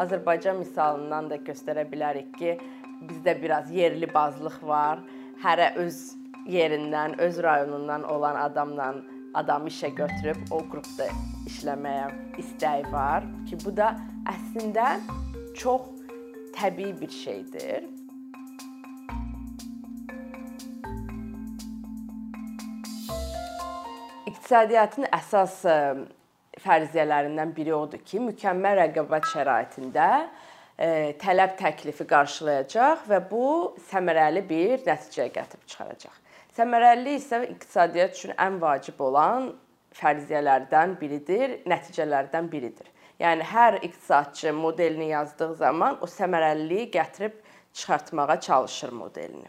Azərbaycan misalından da göstərə bilərik ki, bizdə biraz yerli bazlıq var. Hərə öz yerindən, öz rayonundan olan adamla adamı işə götürüb o qrupda işləməyə istəyi var ki, bu da əslində çox təbii bir şeydir. İqtisadiyyatın əsas fərziyyələrindən biri odur ki, mükəmməl rəqabət şəraitində e, tələb təklifi qarşılayacaq və bu səmərəli bir nəticəyə gətirib çıxaracaq. Səmərəlilik isə iqtisadiyyat üçün ən vacib olan fərziyyələrdən biridir, nəticələrdən biridir. Yəni hər iqtisadçı modelini yazdığı zaman o səmərəliliyi gətirib çıxartmağa çalışır modelini.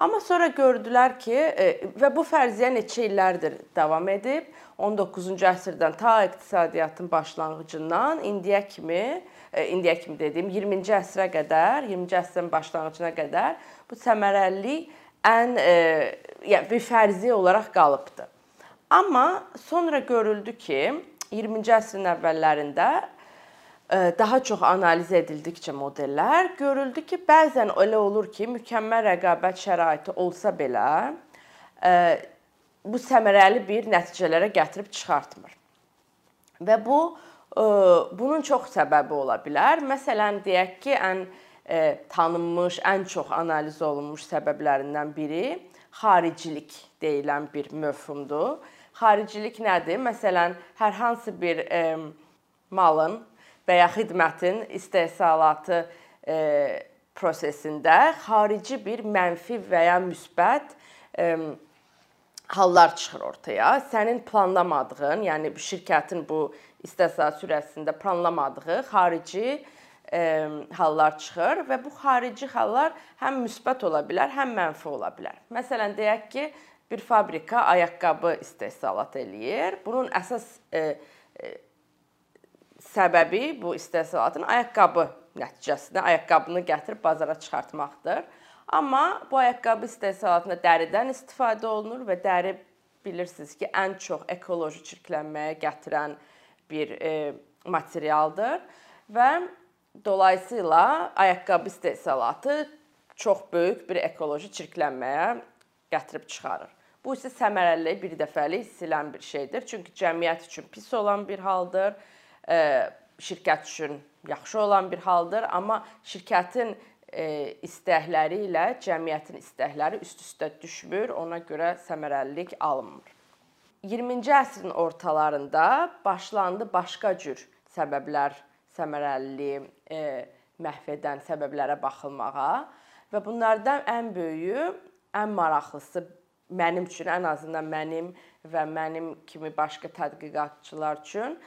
Amma sonra gördülər ki, e, və bu fərziyyə neçə illərdir davam edib. 19-cu əsrdən ta iqtisadiyyatın başlanğıcından indiyə kimi, e, indiyə kimi dediyim 20-ci əsrə qədər, 20-ci əsrin başlanğıcına qədər bu səmərəlilik ən yəni bir fərziyyə olaraq qalıbdı. Amma sonra görüldü ki, 20-ci əsrin əvvəllərində daha çox analiz edildikcə modellər görüldü ki, bəzən elə olur ki, mükəmməl rəqabət şəraiti olsa belə bu səmərəli bir nəticələrə gətirib çıxartmır. Və bu bunun çox səbəbi ola bilər. Məsələn, deyək ki, ən tanınmış, ən çox analiz olunmuş səbəblərindən biri xaricilik deyilən bir məfhumdur. Xaricilik nədir? Məsələn, hər hansı bir malın və ya xidmətin istehsalatı e, prosesində xarici bir mənfi və ya müsbət e, hallar çıxır ortaya. Sənin planlamadığın, yəni şirkətin bu istehsal sürəsində planlamadığı xarici e, hallar çıxır və bu xarici hallar həm müsbət ola bilər, həm mənfi ola bilər. Məsələn, deyək ki, bir fabrika ayaqqabı istehsalat eləyir. Bunun əsas e, e, səbəbi bu istehsalatın ayaqqabı nəticəsində ayaqqabını gətirib bazara çıxartmaqdır. Amma bu ayaqqabı istehsalatında dəridən istifadə olunur və dəri bilirsiniz ki, ən çox ekoloji çirklənməyə gətirən bir e, materialdır və dolayısıyla ayaqqabı istehsalatı çox böyük bir ekoloji çirklənməyə gətirib çıxarır. Bu isə səmərəliliyi bir dəfəlik silən bir şeydir. Çünki cəmiyyət üçün pis olan bir haldır şirkət üçün yaxşı olan bir haldır, amma şirkətin istəkləri ilə cəmiyyətin istəkləri üst-üstə düşmür, ona görə səmərəlilik alınmır. 20-ci əsrin ortalarında başlandı başqa cür səbəblər səmərəliliyi e, məhv edən səbəblərə baxılmağa və bunlardan ən böyüyü, ən maraqlısı mənim üçün, ən azından mənim və mənim kimi başqa tədqiqatçılar üçün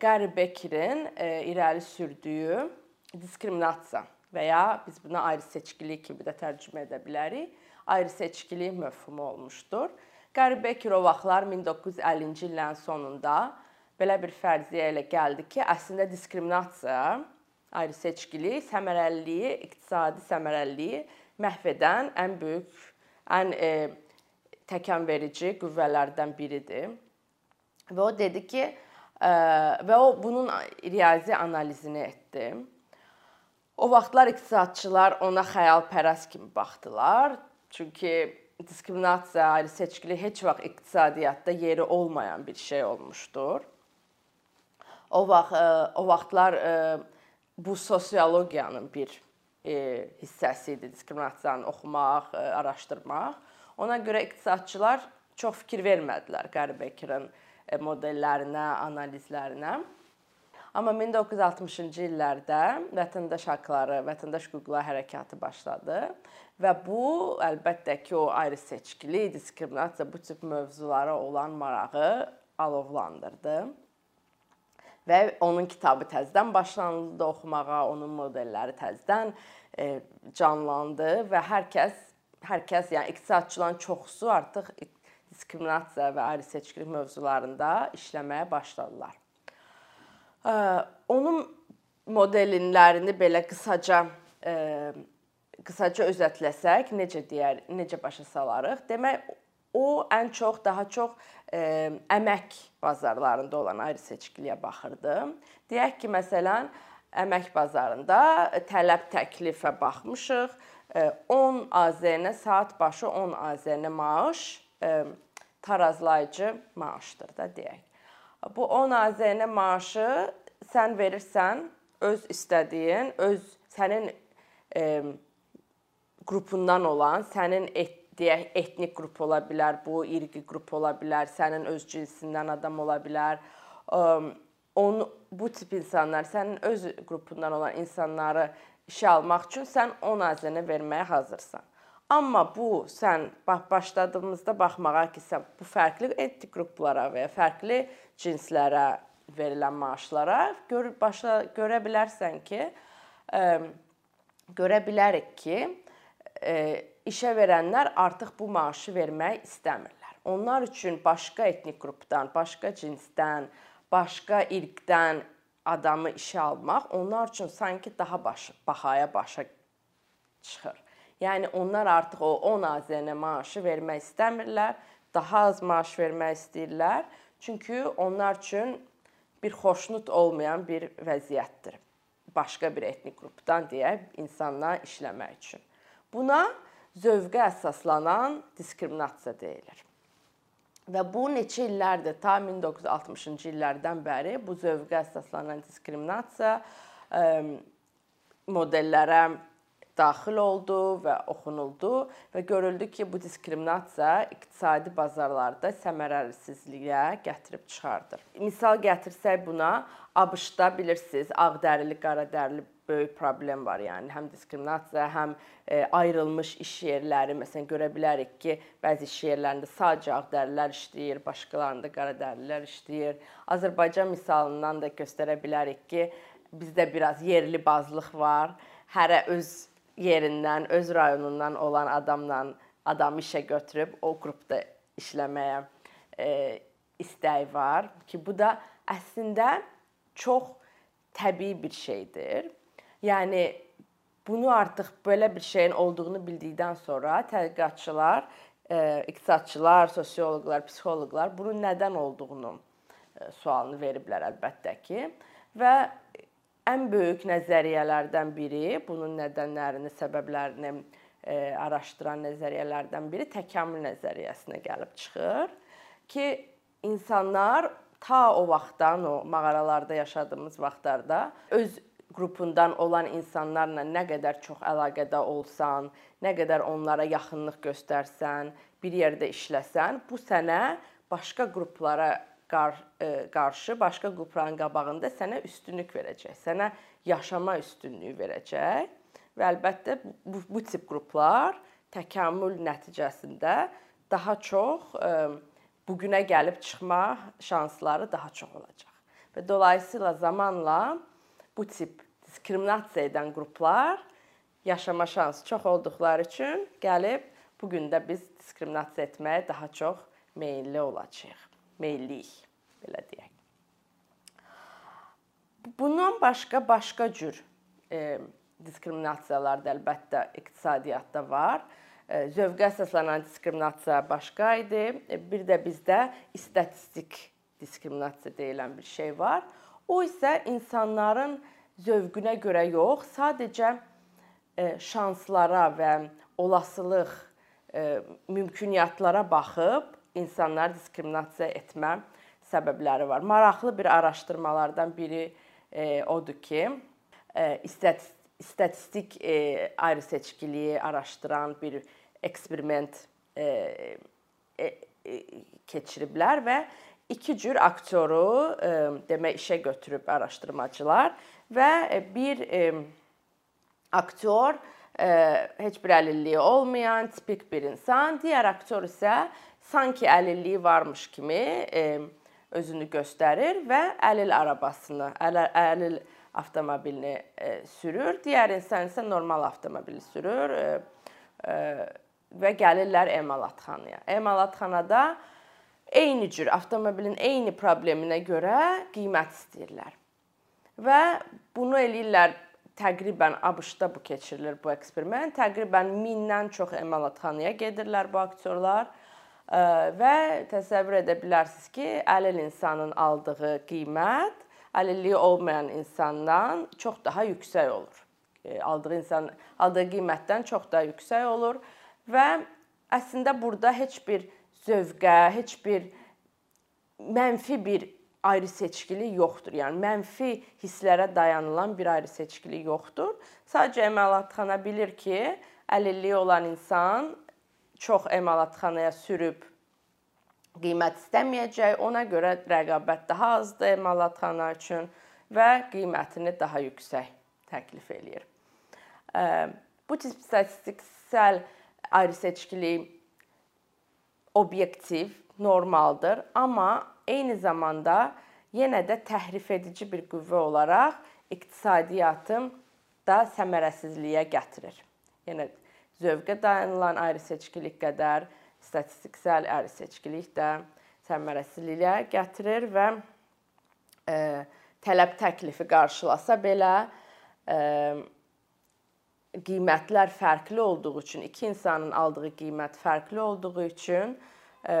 Qari Bekerin irəli sürdüyü diskriminasiya və ya biz buna ayrı seçkilik kimi də tərcümə edə bilərik. Ayrı seçkilik məfhumu olmuşdur. Qari Beker o vaxtlar 1950-ci illərin sonunda belə bir fərziyyə ilə gəldi ki, əslində diskriminasiya, ayrı seçkilik, səmərəliliyi, iqtisadi səmərəliliyi məhv edən ən böyük, ən e, təkanverici qüvvələrdən biridir. Və o dedi ki, və o bunun riyazi analizini etdi. O vaxtlar iqtisadçılar ona xəyalpərəst kimi baxdılar. Çünki diskriminasiya, ayrı seçkilik heç vaxt iqtisadiyyatda yeri olmayan bir şey olmuşdur. O vaxt o vaxtlar bu sosiologiyanın bir hissəsi idi diskriminasiyanı oxumaq, araşdırmaq. Ona görə iqtisadçılar çox fikir vermədilər Qəribəkirin E, modellərinə, analizlərinə. Amma 1960-cı illərdə vətəndaş haqqları, vətəndaş hüquqları hərəkatı başladı və bu əlbəttə ki, o ayrı seçkili, diskriminasiya bu tip mövzulara olan marağı alovlandırdı. Və onun kitabı təzədən başlanıldı oxumağa, onun modelləri təzədən e, canlandı və hər kəs hər kəs, yəni iqtisadçıların çoxusu artıq diskriminasiya və ayrı seçkilik mövzularında işləməyə başladılar. Onun modelinlərini belə qısaca qısaca özətləsək, necə deyər, necə başa salarıq? Demək, o ən çox daha çox əmək bazarlarında olan ayrı seçkiliyə baxırdı. Deyək ki, məsələn, əmək bazarında tələb təklifə baxmışıq. 10 AZN saat başı 10 AZN maaş tarazlayıcı maaşdır da deyək. Bu 10 AZN maaşı sən verirsən öz istədiyin, öz sənin e, qrupundan olan, sənin et, deyək etnik qrup ola bilər, bu irqi qrup ola bilər, sənin öz cinsindən adam ola bilər. Onu bu tip insanlar, sənin öz qrupundan olan insanları işə almaq üçün sən 10 azənə verməyə hazırsan. Amma bu sən başladığımızda baxmağa ki, sən bu fərqli etnik qruplara və ya fərqli cinslərə verilən maaşlara gör başa görə bilərsən ki, ə, görə bilərik ki, ə, işə verənlər artıq bu maaşı vermək istəmirlər. Onlar üçün başqa etnik qrupdan, başqa cinsdən, başqa irqdən adamı işə almaq onlar üçün sanki daha baş, bahaya başa çıxır. Yəni onlar artıq o 10 AZN maaşı vermək istəmirlər, daha az maaş vermək istəyirlər. Çünki onlar üçün bir xoşnut olmayan bir vəziyyətdir. Başqa bir etnik qrupdan deyə insanlar işləmək üçün. Buna zövqə əsaslanan diskriminasiya deyilir. Və bu neçə illərdir, ta 1960-cı illərdən bəri bu zövqə əsaslanan diskriminasiya modellərə daxil oldu və oxunuldu və görüldü ki, bu diskriminasiya iqtisadi bazarlarda səmərəsizliyə gətirib çıxardır. Misal gətirsək buna, ABŞ-da bilirsiniz, ağdərili, qaradərili böyük problem var. Yəni həm diskriminasiya, həm e, ayrılmış iş yerləri, məsələn görə bilərik ki, bəzi iş yerlərində sadəcə ağdərilər işləyir, başqalarında qaradərlilər işləyir. Azərbaycan misalından da göstərə bilərik ki, bizdə biraz yerli bazlıq var. Hərə öz yerindən, öz rayonundan olan adamla adamı işə götürüb o qrupda işləməyə e, istəyi var ki, bu da əslində çox təbii bir şeydir. Yəni bunu artıq belə bir şeyin olduğunu bildikdən sonra tədqiqatçılar, e, iqtisadçılar, sosioloqlar, psixoloqlar bunun nədən olduğunu e, sualını veriblər əlbəttə ki. Və ən böyük nəzəriyyələrdən biri, bunun nədənlərini, səbəblərini e, araşdıran nəzəriyyələrdən biri təkamül nəzəriyyəsinə gəlib çıxır ki, insanlar ta o vaxtdan, o mağaralarda yaşadığımız vaxtlarda öz qrupundan olan insanlarla nə qədər çox əlaqədə olsan, nə qədər onlara yaxınlıq göstərsən, bir yerdə işləsən, bu sənə başqa qruplara qar, e, qarşı başqa qrupların qabağında sənə üstünlük verəcək. Sənə yaşama üstünlüyü verəcək. Və əlbəttə bu, bu tip qruplar təkamül nəticəsində daha çox ə, e, bu günə gəlib çıxma şansları daha çox olacaq. Və dolayısıyla zamanla bu tip diskriminasiya edən qruplar yaşama şansı çox olduqları üçün gəlib bu gün də biz diskriminasiya etməyə daha çox meylli olacağıq meylliyik, belə deyək. Bundan başqa başqa cür e, diskriminasiyalar da əlbəttə iqtisadiyyatda var. E, zövqə əsaslanan diskriminasiya başqa idi. E, bir də bizdə istatistik diskriminasiya deyilən bir şey var. O isə insanların zövqünə görə yox, sadəcə e, şanslara və olasılıq, e, mümküniyyətlara baxıb insanları diskriminasiya etmə səbəbləri var. Maraqlı bir araşdırmalardan biri e, odur ki, istatistik e, ayrı seçkiliyi araşdıran bir eksperiment keçiriblər və iki cür aktyoru e, demək işə götürüb araşdırmacılar və e, bir e, aktyor e, heç bir əlilliyi olmayan tipik bir insan, digər aktyor isə sanki əlilliyi varmış kimi e, özünü göstərir və əlil arabasını, əlil, əlil avtomobilini e, sürür. Digər insan isə normal avtomobili sürür e, e, və gəlirlər emalatxanaya. Emalatxanada eyni cür avtomobilin eyni probleminə görə qiymət istəyirlər. Və bunu eləyirlər təqribən ABŞ-da bu keçirilir bu eksperiment. Təqribən 1000-dən çox emalatxanaya gedirlər bu aktyorlar və təsəvvür edə bilərsiniz ki, əlil insanın aldığı qiymət əlilliyi olmayan insandan çox daha yüksək olur. E, aldığı insan aldığı qiymətdən çox daha yüksək olur və əslində burada heç bir zövqə, heç bir mənfi bir ayrı seçkilik yoxdur. Yəni mənfi hisslərə dayanılan bir ayrı seçkilik yoxdur. Sadəcə əməlatxana bilir ki, əlilliyi olan insan çox əməlatxanaya sürüb qiymət istəməyəcək. Ona görə rəqabət daha azdır emalatxana üçün və qiymətini daha yüksək təklif eləyir. Bu tip statistiksel ayrı-seçkilik obyektiv, normaldır, amma eyni zamanda yenə də təhrif edici bir qüvvə olaraq iqtisadiyyatın da səmərəsizliyə gətirir. Yenə zövqə dayanılan ayrı-seçkilik qədər statistiksel ərizəçilik də səmərəsizliyə gətirir və e, tələb təklifi qarşılasa belə e, qiymətlər fərqli olduğu üçün, iki insanın aldığı qiymət fərqli olduğu üçün e,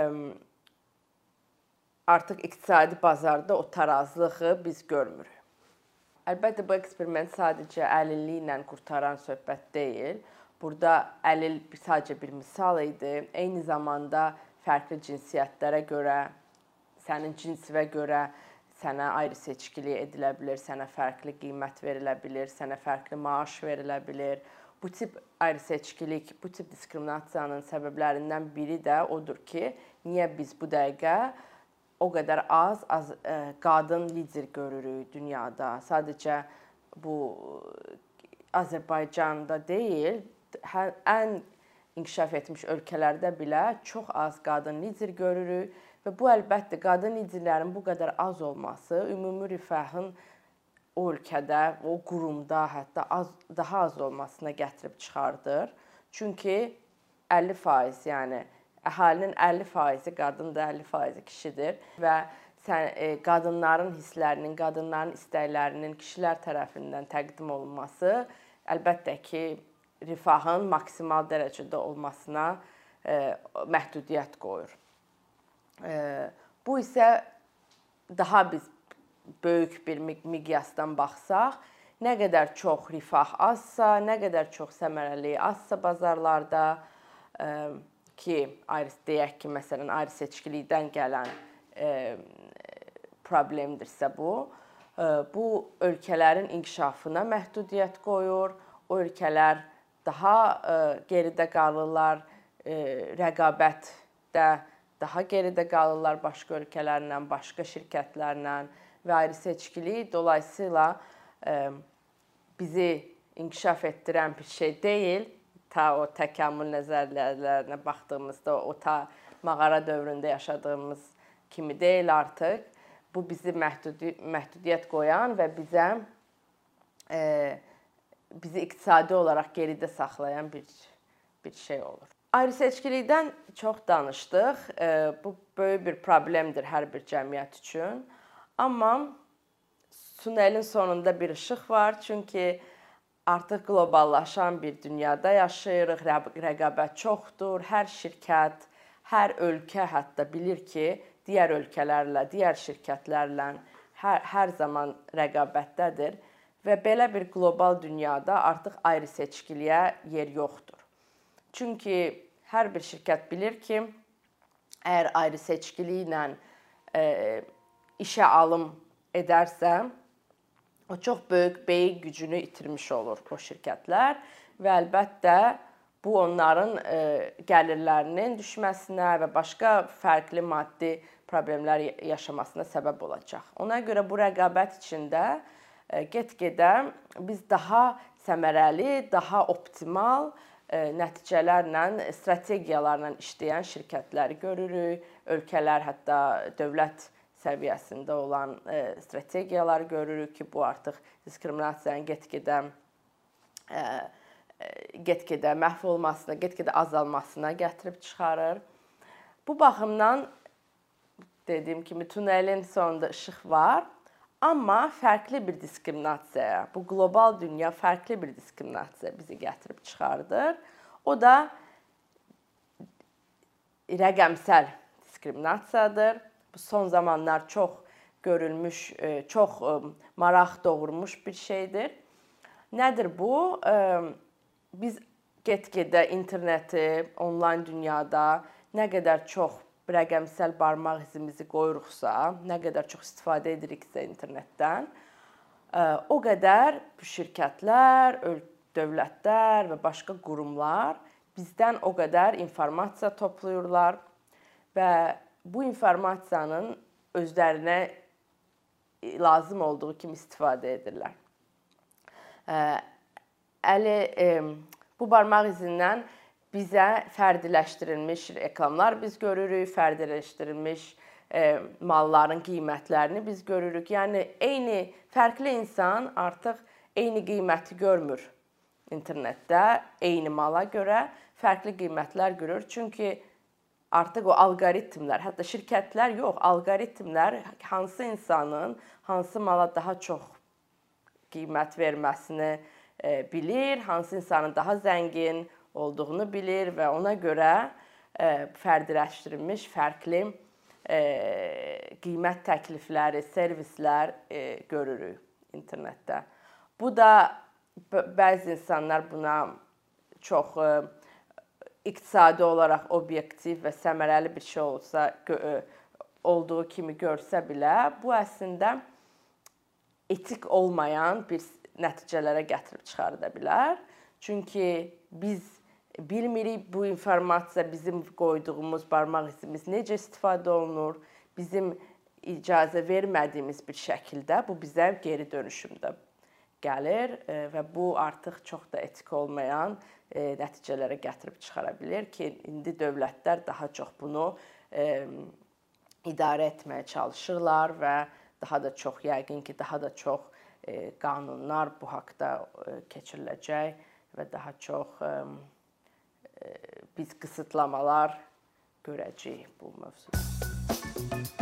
artıq iqtisadi bazarda o tarazlığı biz görmürük. Əlbəttə bu eksperiment sadəcə əlilliyi ilə qurtaran söhbət deyil. Burada əlil sadəcə bir misal idi. Eyni zamanda fərqli cinsiyyətlərə görə, sənin cinsinə görə sənə ayrı seçkilik edilə bilər, sənə fərqli qiymət verilə bilər, sənə fərqli maaş verilə bilər. Bu tip ayrı seçkilik, bu tip diskriminasiyanın səbəblərindən biri də odur ki, niyə biz bu dəqiqə o qədər az az ə, e, qadın lider görürük dünyada. Sadəcə bu Azərbaycanda deyil, hər ən inkişaf etmiş ölkələrdə belə çox az qadın lider görürük və bu əlbəttə qadın liderlərin bu qədər az olması ümumi rifahın o ölkədə, o qurumda hətta az daha az olmasına gətirib çıxardır. Çünki 50%, yəni əhalinin 50%-i qadındır, 50%-i kişidir və sən e, qadınların hisslərinin, qadınların istəklərinin kişilər tərəfindən təqdim olunması əlbəttə ki, rifahın maksimal dərəcədə olmasına e, məhdudiyyət qoyur. Bu isə daha biz böyük bir miqyasdan baxsaq, nə qədər çox rifah azsa, nə qədər çox səmərəlilik azsa bazarlarda e, ki, ayrı deyək ki, məsələn, ayrı seçkilikdən gələn e, problemdirsə bu, e, bu ölkələrin inkişafına məhdudiyyət qoyur. O ölkələr daha e, geridə qalırlar, e, rəqabətdə daha geridə qalırlar başqa ölkələrlə, başqa şirkətlərlə və ayrı seçkilik dolayısıyla e, bizi inkişaf etdirən bir şey deyil. Ta o təkamül nəzəriyyələrinə baxdığımızda o ta mağara dövründə yaşadığımız kimi deyil artıq. Bu bizi məhdudi məhdudiyyət qoyan və bizə e, bizi iqtisadi olaraq geridə saxlayan bir bir şey olur. Ayrı-seçkilikdən çox danışdıq. Bu böyük bir problemdir hər bir cəmiyyət üçün. Amma tunelin sonunda bir işıq var, çünki artıq qloballaşan bir dünyada yaşayırıq, rəqabət çoxdur. Hər şirkət, hər ölkə hətta bilir ki, digər ölkələrlə, digər şirkətlərlə hər hər zaman rəqabətdədir Və belə bir qlobal dünyada artıq ayrı seçkiliyə yer yoxdur. Çünki hər bir şirkət bilir ki, əgər ayrı seçkiliklə e, işə alım edərsə, o çox böyük beyin gücünü itirmiş olur o şirkətlər və əlbəttə bu onların e, gəlirlərinin düşməsinə və başqa fərqli maddi problemlər yaşamasına səbəb olacaq. Ona görə bu rəqabət içində get-gedə biz daha səmərəli, daha optimal e, nəticələrlə, strategiyalarla işləyən şirkətləri görürük. Ölkələr hətta dövlət səviyyəsində olan e, strategiyalar görürük ki, bu artıq diskriminasiyanın get-gedə e, get-gedə məhv olmasına, get-gedə azalmasına gətirib çıxarır. Bu baxımdan dediyim kimi tunelin sonunda işıq var. Amma fərqli bir diskriminasiyaya, bu qlobal dünya fərqli bir diskriminasiyaya bizi gətirib çıxardır. O da rəqəmsəl diskriminasiyadır. Bu son zamanlar çox görülmüş, çox maraq doğurmuş bir şeydir. Nədir bu? Biz get-gedə interneti, onlayn dünyada nə qədər çox rəqəmsəl barmaq izimizi qoyuruqsa, nə qədər çox istifadə ediriksə internetdən, o qədər şirkətlər, dövlətlər və başqa qurumlar bizdən o qədər informasiya toplayırlar və bu informasiyanın özlərinə lazım olduğu kimi istifadə edirlər. Əli bu barmaq izindən bizə fərdiləşdirilmiş reklamlar biz görürük, fərdiləşdirilmiş malların qiymətlərini biz görürük. Yəni eyni fərqli insan artıq eyni qiyməti görmür internetdə, eyni mala görə fərqli qiymətlər görür. Çünki artıq o alqoritmlər, hətta şirkətlər yox, alqoritmlər hansı insanın hansı mala daha çox qiymət verməsini bilir, hansı insanın daha zəngin olduğunu bilir və ona görə fərdiləşdirilmiş fərqli qiymət təklifləri, servislər görürük internetdə. Bu da bəzi insanlar buna çox iqtisadi olaraq obyektiv və səmərəli bir şey olsa olduğu kimi görsə belə, bu əslində etik olmayan bir nəticələrə gətirib çıxarda bilər. Çünki biz bilmirik bu informasiya bizim qoyduğumuz barmaq izimiz necə istifadə olunur, bizim icazə vermədiyimiz bir şəkildə bu bizə geri dönüşümdə gəlir və bu artıq çox da etik olmayan nəticələrə gətirib çıxara bilər ki, indi dövlətlər daha çox bunu idarə etməyə çalışırlar və daha da çox yəqin ki, daha da çox qanunlar bu haqqda keçiriləcək və daha çox biz qısıtlamalar görəcəyik bu mövzuda.